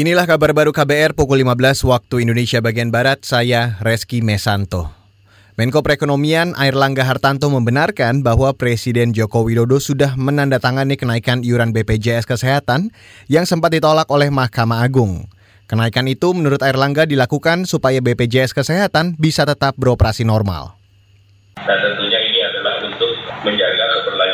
Inilah kabar baru KBR pukul 15 waktu Indonesia bagian Barat, saya Reski Mesanto. Menko Perekonomian Air Langga Hartanto membenarkan bahwa Presiden Joko Widodo sudah menandatangani kenaikan iuran BPJS Kesehatan yang sempat ditolak oleh Mahkamah Agung. Kenaikan itu menurut Air Langga dilakukan supaya BPJS Kesehatan bisa tetap beroperasi normal. Dan tentunya ini adalah untuk menjaga keberlanjutan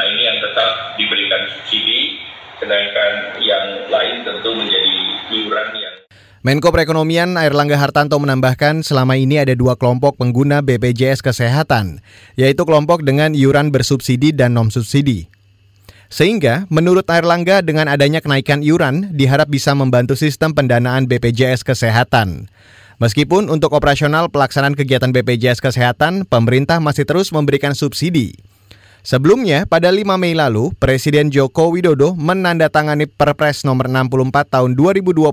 Nah ini yang tetap diberikan subsidi, kenaikan yang lain tentu menjadi iuran yang Menko Perekonomian Air Langga Hartanto menambahkan selama ini ada dua kelompok pengguna BPJS Kesehatan, yaitu kelompok dengan iuran bersubsidi dan non-subsidi. Sehingga, menurut Air Langga dengan adanya kenaikan iuran diharap bisa membantu sistem pendanaan BPJS Kesehatan. Meskipun untuk operasional pelaksanaan kegiatan BPJS Kesehatan, pemerintah masih terus memberikan subsidi. Sebelumnya, pada 5 Mei lalu, Presiden Joko Widodo menandatangani Perpres nomor 64 tahun 2020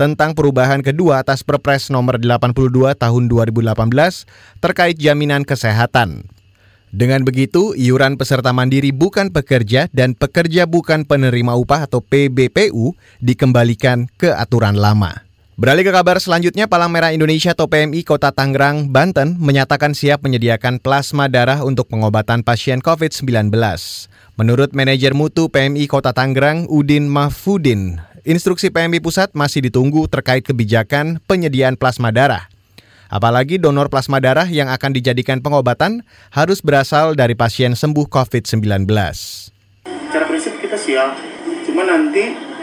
tentang perubahan kedua atas Perpres nomor 82 tahun 2018 terkait jaminan kesehatan. Dengan begitu, iuran peserta mandiri bukan pekerja dan pekerja bukan penerima upah atau PBPU dikembalikan ke aturan lama. Beralih ke kabar selanjutnya, Palang Merah Indonesia atau PMI Kota Tangerang, Banten menyatakan siap menyediakan plasma darah untuk pengobatan pasien COVID-19. Menurut manajer mutu PMI Kota Tangerang, Udin Mahfudin, instruksi PMI Pusat masih ditunggu terkait kebijakan penyediaan plasma darah. Apalagi donor plasma darah yang akan dijadikan pengobatan harus berasal dari pasien sembuh COVID-19. Cara prinsip kita siap, cuma nanti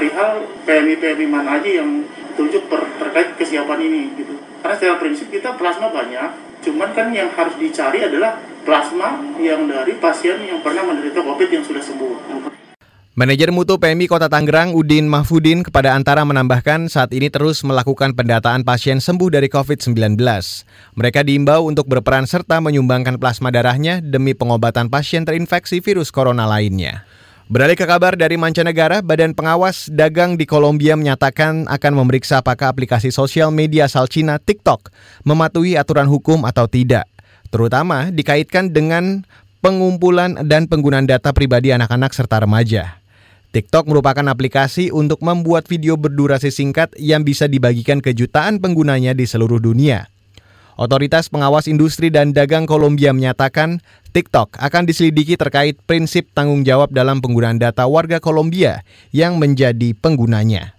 perihal PMI-PMI mana aja yang tunjuk per, terkait kesiapan ini gitu. Karena secara prinsip kita plasma banyak, cuman kan yang harus dicari adalah plasma yang dari pasien yang pernah menderita COVID yang sudah sembuh. Manajer Mutu PMI Kota Tangerang Udin Mahfudin kepada Antara menambahkan saat ini terus melakukan pendataan pasien sembuh dari COVID-19. Mereka diimbau untuk berperan serta menyumbangkan plasma darahnya demi pengobatan pasien terinfeksi virus corona lainnya. Beralih ke kabar dari mancanegara, Badan Pengawas Dagang di Kolombia menyatakan akan memeriksa apakah aplikasi sosial media asal Cina TikTok mematuhi aturan hukum atau tidak, terutama dikaitkan dengan pengumpulan dan penggunaan data pribadi anak-anak serta remaja. TikTok merupakan aplikasi untuk membuat video berdurasi singkat yang bisa dibagikan ke jutaan penggunanya di seluruh dunia. Otoritas Pengawas Industri dan Dagang Kolombia menyatakan TikTok akan diselidiki terkait prinsip tanggung jawab dalam penggunaan data warga Kolombia yang menjadi penggunanya.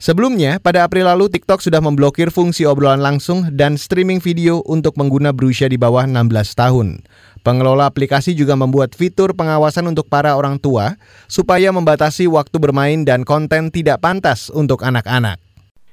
Sebelumnya, pada April lalu TikTok sudah memblokir fungsi obrolan langsung dan streaming video untuk pengguna berusia di bawah 16 tahun. Pengelola aplikasi juga membuat fitur pengawasan untuk para orang tua supaya membatasi waktu bermain dan konten tidak pantas untuk anak-anak.